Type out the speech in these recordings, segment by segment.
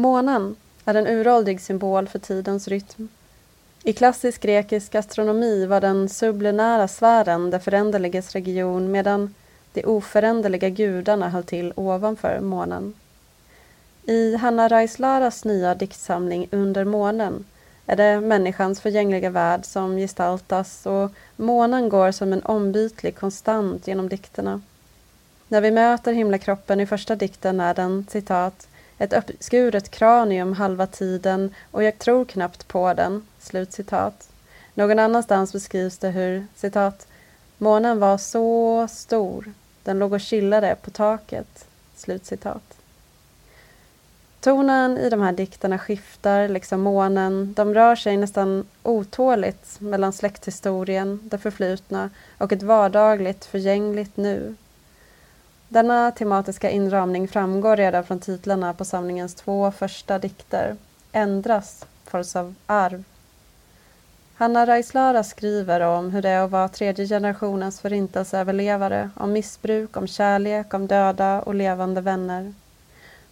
Månen är en uråldrig symbol för tidens rytm. I klassisk grekisk astronomi var den sublinära sfären det föränderliges region medan de oföränderliga gudarna höll till ovanför månen. I Hanna Raislaras nya diktsamling Under månen är det människans förgängliga värld som gestaltas och månen går som en ombytlig konstant genom dikterna. När vi möter himlakroppen i första dikten är den citat ett uppskuret kranium halva tiden och jag tror knappt på den. Slutcitat. Någon annanstans beskrivs det hur citat månen var så stor, den låg och chillade på taket. Slutcitat. Tonen i de här dikterna skiftar, liksom månen. De rör sig nästan otåligt mellan släkthistorien, det förflutna och ett vardagligt, förgängligt nu. Denna tematiska inramning framgår redan från titlarna på samlingens två första dikter, Ändras, följs av Arv. Hanna Raislara skriver om hur det är att vara tredje generationens förintelseöverlevare, om missbruk, om kärlek, om döda och levande vänner.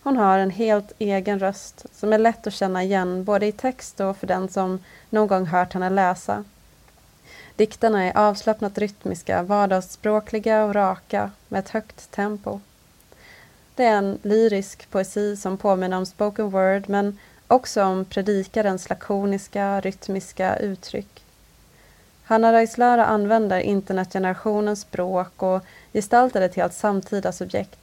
Hon har en helt egen röst som är lätt att känna igen både i text och för den som någon gång hört henne läsa. Dikterna är avslappnat rytmiska, vardagsspråkliga och raka med ett högt tempo. Det är en lyrisk poesi som påminner om spoken word men också om predikarens lakoniska, rytmiska uttryck. Hanna Raislöra använder internetgenerationens språk och gestaltar ett helt samtida subjekt.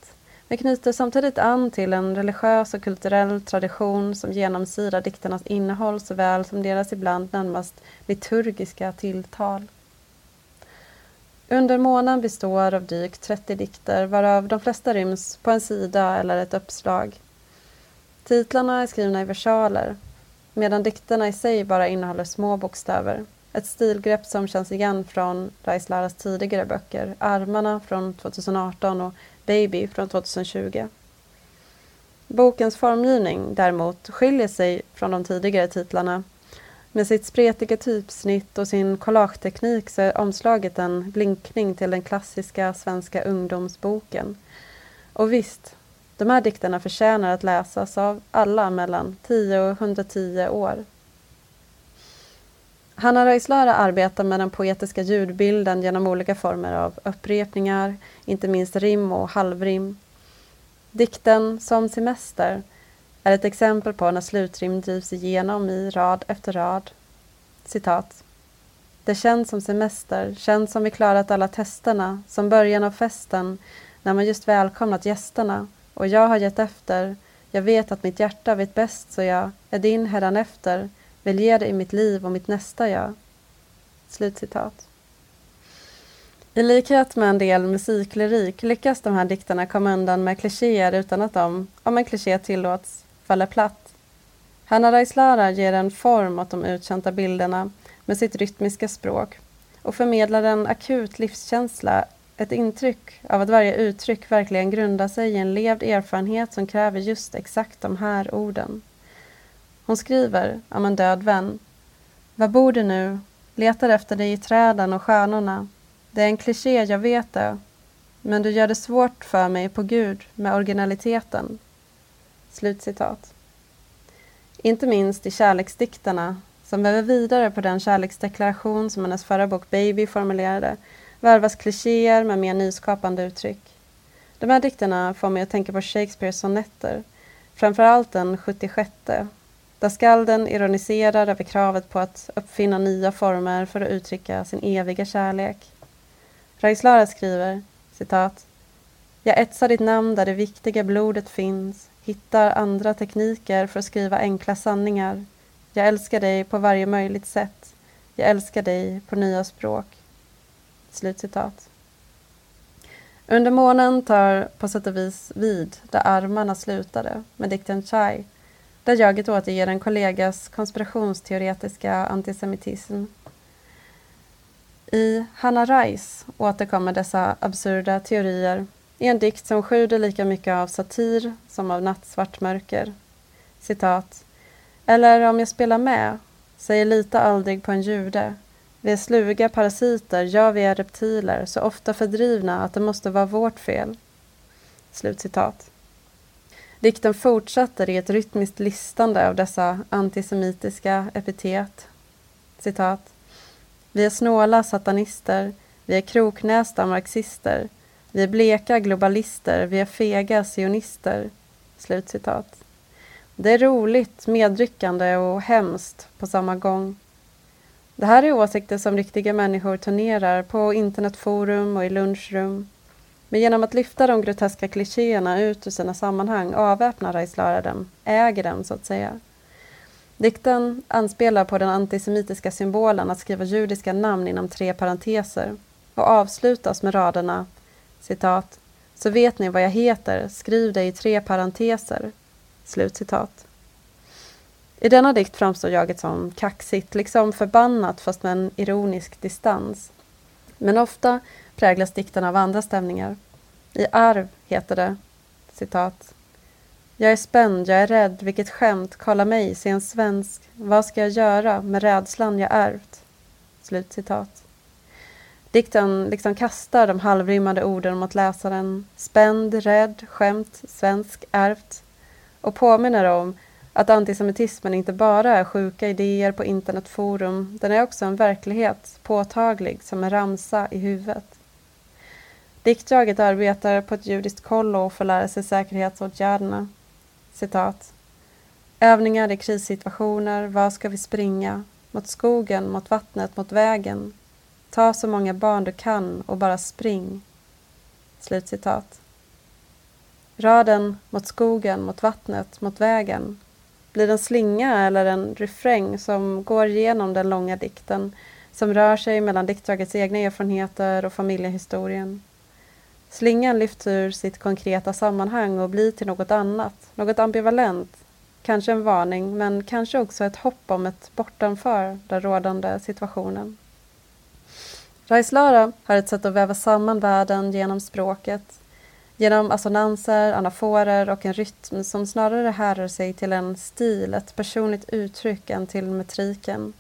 Men knyter samtidigt an till en religiös och kulturell tradition som genomsyrar dikternas innehåll såväl som deras ibland närmast liturgiska tilltal. Under månaden består av drygt 30 dikter varav de flesta ryms på en sida eller ett uppslag. Titlarna är skrivna i versaler medan dikterna i sig bara innehåller små bokstäver. Ett stilgrepp som känns igen från Raislaras tidigare böcker Armarna från 2018 och Baby från 2020. Bokens formgivning däremot skiljer sig från de tidigare titlarna. Med sitt spretiga typsnitt och sin collageteknik så är omslaget en blinkning till den klassiska svenska ungdomsboken. Och visst, de här dikterna förtjänar att läsas av alla mellan 10 och 110 år. Hanna Raislöra arbetar med den poetiska ljudbilden genom olika former av upprepningar, inte minst rim och halvrim. Dikten Som semester är ett exempel på när slutrim drivs igenom i rad efter rad. Citat. Det känns som semester, känns som vi klarat alla testerna, som början av festen, när man just välkomnat gästerna och jag har gett efter. Jag vet att mitt hjärta vet bäst, så jag är din hädanefter, ge dig mitt liv och mitt nästa jag. Slutcitat. I likhet med en del musiklyrik lyckas de här dikterna komma undan med klichéer utan att de, om en kliché tillåts, faller platt. Hanna Raislara ger en form åt de utkänta bilderna med sitt rytmiska språk och förmedlar en akut livskänsla, ett intryck av att varje uttryck verkligen grundar sig i en levd erfarenhet som kräver just exakt de här orden. Hon skriver om en död vän. Var bor du nu? Letar efter dig i träden och stjärnorna. Det är en kliché, jag vet det. Men du gör det svårt för mig på Gud med originaliteten. Slutcitat. Inte minst i kärleksdikterna, som väver vidare på den kärleksdeklaration som hennes förra bok Baby formulerade, värvas klichéer med mer nyskapande uttryck. De här dikterna får mig att tänka på Shakespeares sonetter, framförallt den 76 där skalden ironiserar över kravet på att uppfinna nya former för att uttrycka sin eviga kärlek. Raislöra skriver, citat, Jag etsar ditt namn där det viktiga blodet finns, hittar andra tekniker för att skriva enkla sanningar. Jag älskar dig på varje möjligt sätt. Jag älskar dig på nya språk. Slutcitat. Under månen tar på sätt och vis vid där armarna slutade med dikten Chai där jaget återger en kollegas konspirationsteoretiska antisemitism. I Hanna Reis återkommer dessa absurda teorier i en dikt som sjuder lika mycket av satir som av nattsvart mörker. Citat. Eller om jag spelar med, säger lita aldrig på en jude. Vi är sluga parasiter, ja vi är reptiler, så ofta fördrivna att det måste vara vårt fel. Slutcitat. Dikten fortsätter i ett rytmiskt listande av dessa antisemitiska epitet. Citat. Vi är snåla satanister, vi är kroknästa marxister, vi är bleka globalister, vi är fega sionister. Slutcitat. Det är roligt, medryckande och hemskt på samma gång. Det här är åsikter som riktiga människor turnerar på internetforum och i lunchrum. Men genom att lyfta de groteska klichéerna ut ur sina sammanhang avväpnar Raislara dem, äger dem så att säga. Dikten anspelar på den antisemitiska symbolen att skriva judiska namn inom tre parenteser och avslutas med raderna citat, ”Så vet ni vad jag heter, skriv det i tre parenteser”. Slut citat. I denna dikt framstår jaget som kaxigt, liksom förbannat fast med en ironisk distans. Men ofta präglas dikten av andra stämningar. I Arv heter det citat. Jag är spänd, jag är rädd, vilket skämt, kolla mig, se en svensk. Vad ska jag göra med rädslan jag ärvt? Slut citat. Dikten liksom kastar de halvrimmade orden mot läsaren. Spänd, rädd, skämt, svensk, ärvt. Och påminner om att antisemitismen inte bara är sjuka idéer på internetforum, den är också en verklighet, påtaglig som en ramsa i huvudet. Diktjaget arbetar på ett judiskt kollo och får lära sig säkerhetsåtgärderna. Citat. Övningar i krissituationer, var ska vi springa? Mot skogen, mot vattnet, mot vägen. Ta så många barn du kan och bara spring. Slutcitat. Raden mot skogen, mot vattnet, mot vägen blir en slinga eller en refräng som går genom den långa dikten som rör sig mellan diktdragets egna erfarenheter och familjehistorien. Slingan lyfts ur sitt konkreta sammanhang och blir till något annat, något ambivalent. Kanske en varning, men kanske också ett hopp om ett bortanför den rådande situationen. Raislara har ett sätt att väva samman världen genom språket, genom assonanser, anaforer och en rytm som snarare härrör sig till en stil, ett personligt uttryck än till metriken.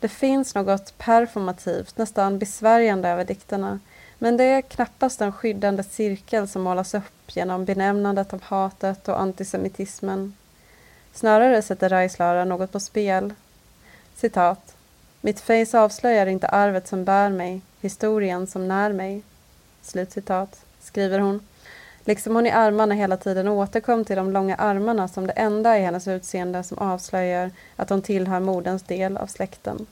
Det finns något performativt, nästan besvärjande över dikterna, men det är knappast en skyddande cirkel som målas upp genom benämnandet av hatet och antisemitismen. Snarare sätter Raislara något på spel. Citat. Mitt face avslöjar inte arvet som bär mig, historien som när mig. Slutcitat, skriver hon. Liksom hon i armarna hela tiden återkom till de långa armarna som det enda i hennes utseende som avslöjar att hon tillhör moderns del av släkten.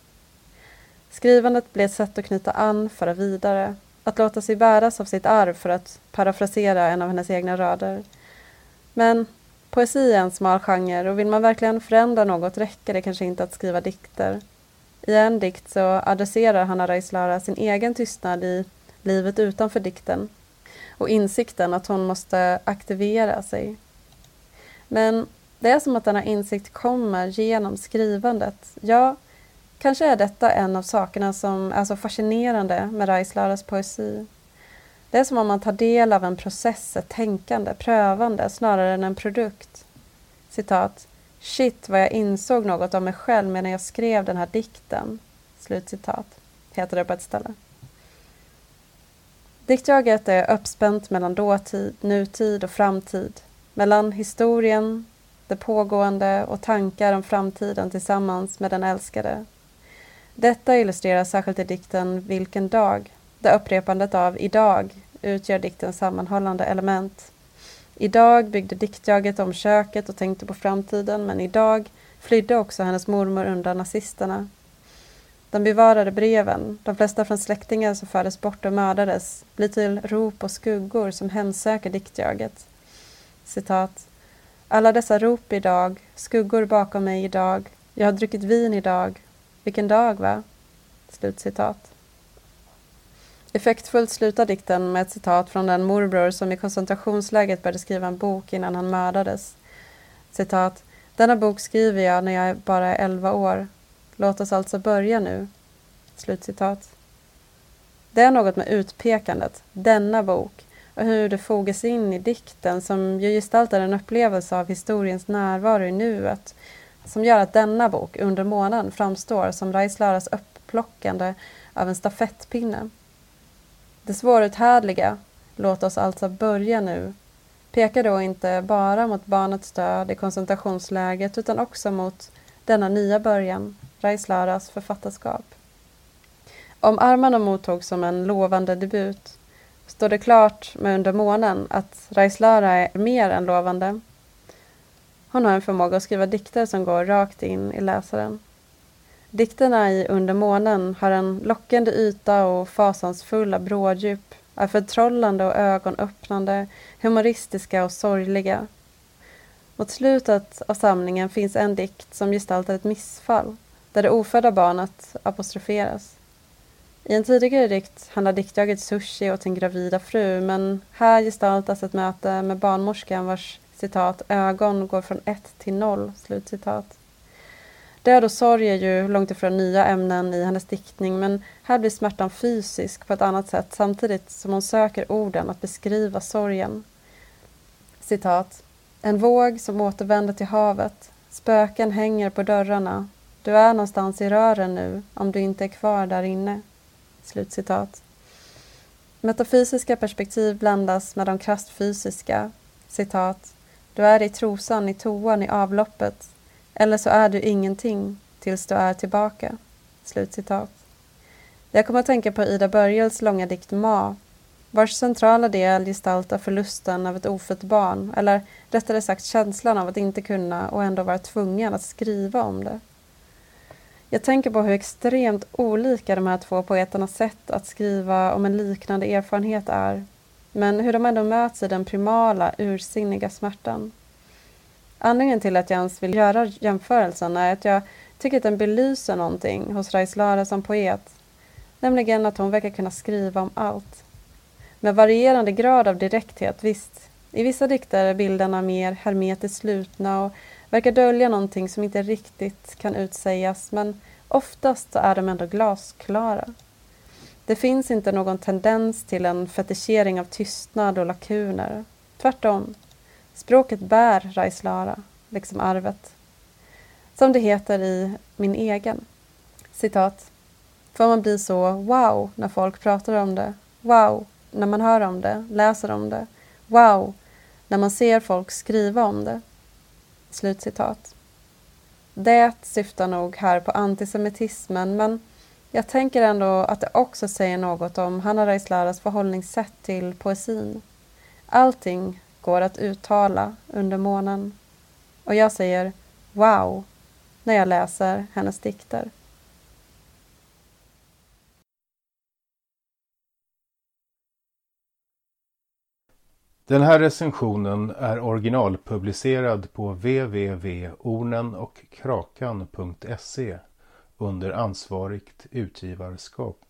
Skrivandet blir ett sätt att knyta an, föra vidare, att låta sig bäras av sitt arv för att parafrasera en av hennes egna rader. Men poesi är en smal genre och vill man verkligen förändra något räcker det kanske inte att skriva dikter. I en dikt så adresserar Hanna Raislara sin egen tystnad i livet utanför dikten och insikten att hon måste aktivera sig. Men det är som att denna insikt kommer genom skrivandet. Ja, kanske är detta en av sakerna som är så fascinerande med Reislaras poesi. Det är som om man tar del av en process, ett tänkande, prövande snarare än en produkt. Citat. Shit vad jag insåg något om mig själv medan jag skrev den här dikten. Slutcitat, heter det på ett ställe. Diktjaget är uppspänt mellan dåtid, nutid och framtid. Mellan historien, det pågående och tankar om framtiden tillsammans med den älskade. Detta illustreras särskilt i dikten Vilken dag, där upprepandet av idag utgör diktens sammanhållande element. Idag byggde diktjaget om köket och tänkte på framtiden, men idag flydde också hennes mormor undan nazisterna. De bevarade breven, de flesta från släktingar som fördes bort och mördades, blir till rop och skuggor som hemsöker diktjaget. Citat. Alla dessa rop idag, skuggor bakom mig idag, jag har druckit vin idag, vilken dag va? Slutcitat. Effektfullt slutar dikten med ett citat från den morbror som i koncentrationsläget började skriva en bok innan han mördades. Citat. Denna bok skriver jag när jag bara är 11 år. Låt oss alltså börja nu. Slutcitat. Det är något med utpekandet, denna bok, och hur det fogas in i dikten som ju gestaltar en upplevelse av historiens närvaro i nuet, som gör att denna bok under månaden framstår som Reislaras upplockande av en stafettpinne. Det svåruthärdliga, låt oss alltså börja nu, pekar då inte bara mot barnets död i koncentrationsläget utan också mot denna nya början, Reislaras författarskap. Om Armano mottogs som en lovande debut står det klart med Under månen att Reislara är mer än lovande. Hon har en förmåga att skriva dikter som går rakt in i läsaren. Dikterna i Under månen har en lockande yta och fasansfulla bråddjup, är förtrollande och ögonöppnande, humoristiska och sorgliga. Mot slutet av samlingen finns en dikt som gestaltar ett missfall, där det ofödda barnet apostroferas. I en tidigare dikt handlar diktjaget sushi åt sin gravida fru, men här gestaltas ett möte med barnmorskan vars citat ögon går från ett till noll. Slutcitat. Död och sorg är ju långt ifrån nya ämnen i hennes diktning men här blir smärtan fysisk på ett annat sätt samtidigt som hon söker orden att beskriva sorgen. Citat. En våg som återvänder till havet. Spöken hänger på dörrarna. Du är någonstans i rören nu om du inte är kvar där inne. Slutcitat. Metafysiska perspektiv blandas med de krasst fysiska. Citat. Du är i trosan, i toan, i avloppet. Eller så är du ingenting tills du är tillbaka. Slutcitat. Jag kommer att tänka på Ida Börjels långa dikt Ma, vars centrala del gestaltar förlusten av ett ofött barn, eller rättare sagt känslan av att inte kunna och ändå vara tvungen att skriva om det. Jag tänker på hur extremt olika de här två poeternas sätt att skriva om en liknande erfarenhet är, men hur de ändå möts i den primala, ursinniga smärtan. Anledningen till att jag ens vill göra jämförelsen är att jag tycker att den belyser någonting hos Lara som poet, nämligen att hon verkar kunna skriva om allt. Med varierande grad av direkthet, visst. I vissa dikter är bilderna mer hermetiskt slutna och verkar dölja någonting som inte riktigt kan utsägas, men oftast är de ändå glasklara. Det finns inte någon tendens till en fetischering av tystnad och lakuner. Tvärtom. Språket bär Raislara, liksom arvet. Som det heter i Min egen. Citat. Får man bli så wow när folk pratar om det. Wow när man hör om det, läser om det. Wow när man ser folk skriva om det. Slutcitat. Det syftar nog här på antisemitismen men jag tänker ändå att det också säger något om Hanna Reislaras förhållningssätt till poesin. Allting går att uttala under månen. Och jag säger wow när jag läser hennes dikter. Den här recensionen är originalpublicerad på www.ornenochkrakan.se under ansvarigt utgivarskap.